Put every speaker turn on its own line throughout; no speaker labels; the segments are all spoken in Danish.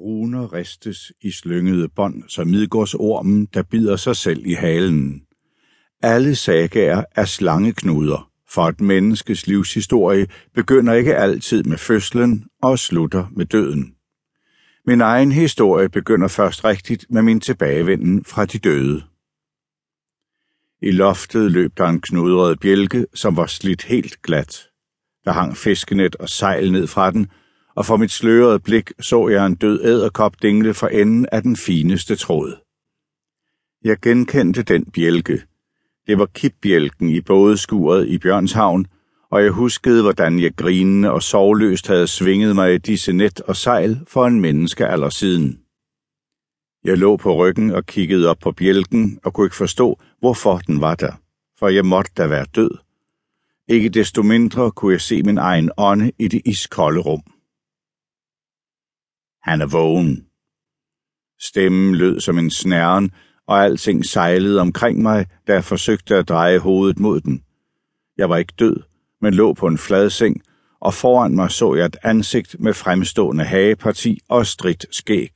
Runer ristes i slyngede bånd, som midgårdsormen, der bider sig selv i halen. Alle sagaer er slangeknuder, for et menneskes livshistorie begynder ikke altid med fødslen og slutter med døden. Min egen historie begynder først rigtigt med min tilbagevenden fra de døde. I loftet løb der en knudret bjælke, som var slidt helt glat. Der hang fiskenet og sejl ned fra den, og for mit slørede blik så jeg en død æderkop dingle for enden af den fineste tråd. Jeg genkendte den bjælke. Det var kipbjælken i bådeskuret i Bjørnshavn, og jeg huskede, hvordan jeg grinende og sovløst havde svinget mig i disse net og sejl for en menneskealder siden. Jeg lå på ryggen og kiggede op på bjælken og kunne ikke forstå, hvorfor den var der, for jeg måtte da være død. Ikke desto mindre kunne jeg se min egen ånde i det iskolde rum. Han er vågen. Stemmen lød som en snæren, og alting sejlede omkring mig, da jeg forsøgte at dreje hovedet mod den. Jeg var ikke død, men lå på en flad seng, og foran mig så jeg et ansigt med fremstående hageparti og stridt skæg.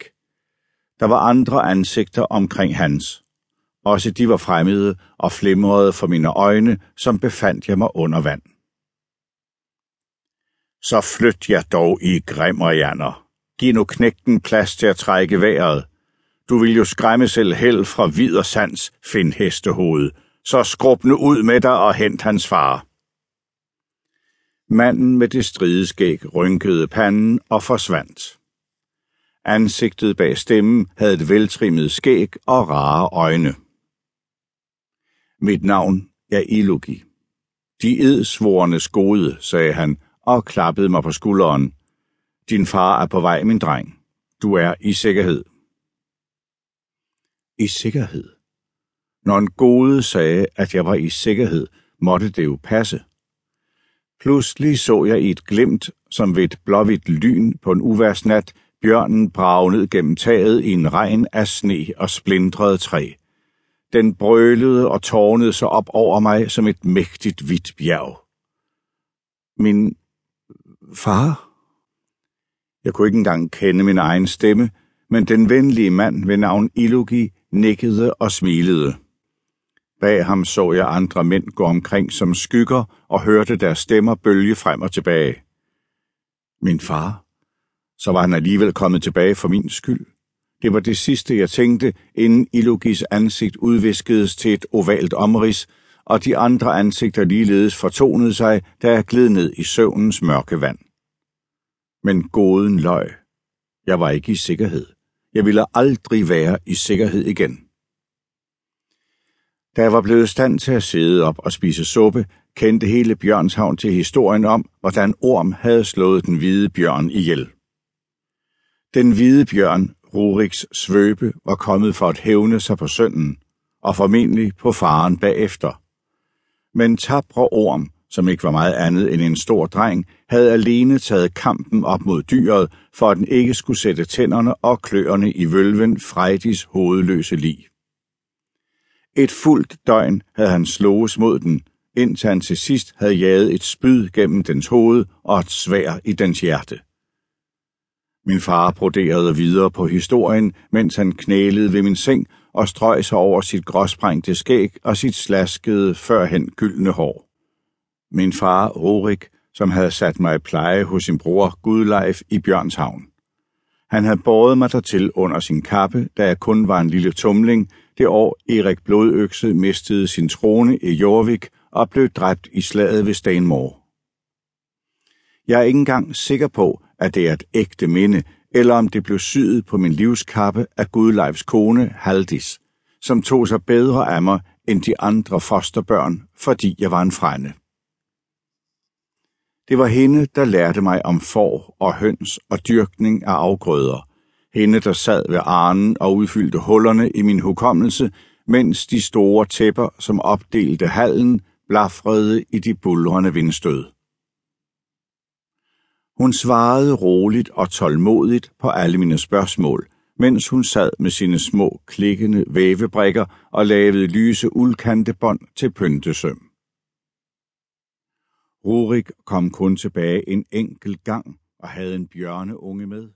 Der var andre ansigter omkring hans. Også de var fremmede og flimrede for mine øjne, som befandt jeg mig under vand. Så flyt jeg dog i grimmerjander. Giv nu knægten plads til at trække vejret. Du vil jo skræmme selv held fra vid og sans, find hestehoved. Så skrub nu ud med dig og hent hans far. Manden med det strideskæg rynkede panden og forsvandt. Ansigtet bag stemmen havde et veltrimmet skæg og rare øjne. Mit navn er Ilugi. De edsvorenes gode, sagde han og klappede mig på skulderen. Din far er på vej, min dreng. Du er i sikkerhed. I sikkerhed? Når en gode sagde, at jeg var i sikkerhed, måtte det jo passe. Pludselig så jeg i et glimt, som ved et blåhvidt lyn på en uværsnat, bjørnen brage ned gennem taget i en regn af sne og splindrede træ. Den brølede og tårnede sig op over mig som et mægtigt hvidt bjerg. Min far? Jeg kunne ikke engang kende min egen stemme, men den venlige mand ved navn Ilugi nikkede og smilede. Bag ham så jeg andre mænd gå omkring som skygger og hørte deres stemmer bølge frem og tilbage. Min far? Så var han alligevel kommet tilbage for min skyld. Det var det sidste, jeg tænkte, inden Ilugis ansigt udviskedes til et ovalt omrids, og de andre ansigter ligeledes fortonede sig, da jeg gled ned i søvnens mørke vand. Men goden løg. Jeg var ikke i sikkerhed. Jeg ville aldrig være i sikkerhed igen. Da jeg var blevet stand til at sidde op og spise suppe, kendte hele Bjørnshavn til historien om, hvordan Orm havde slået den hvide bjørn ihjel. Den hvide bjørn, Ruriks svøbe, var kommet for at hævne sig på sønnen, og formentlig på faren bagefter. Men tabre Orm, som ikke var meget andet end en stor dreng, havde alene taget kampen op mod dyret, for at den ikke skulle sætte tænderne og kløerne i vølven Frejdis hovedløse lig. Et fuldt døgn havde han slået mod den, indtil han til sidst havde jaget et spyd gennem dens hoved og et svær i dens hjerte. Min far broderede videre på historien, mens han knælede ved min seng og strøg sig over sit gråsprængte skæg og sit slaskede førhen gyldne hår. Min far, Rorik, som havde sat mig i pleje hos sin bror Gudleif i Bjørnshavn. Han havde båret mig dertil under sin kappe, da jeg kun var en lille tumling, det år Erik Blodøkse mistede sin trone i Jorvik og blev dræbt i slaget ved Stenmore. Jeg er ikke engang sikker på, at det er et ægte minde, eller om det blev syet på min livskappe af Gudleifs kone, Haldis, som tog sig bedre af mig end de andre fosterbørn, fordi jeg var en frænde. Det var hende, der lærte mig om får og høns og dyrkning af afgrøder. Hende, der sad ved arnen og udfyldte hullerne i min hukommelse, mens de store tæpper, som opdelte hallen, blafrede i de bulrende vindstød. Hun svarede roligt og tålmodigt på alle mine spørgsmål, mens hun sad med sine små, klikkende vævebrikker og lavede lyse uldkantebånd til pyntesøm. Rurik kom kun tilbage en enkelt gang og havde en bjørneunge med.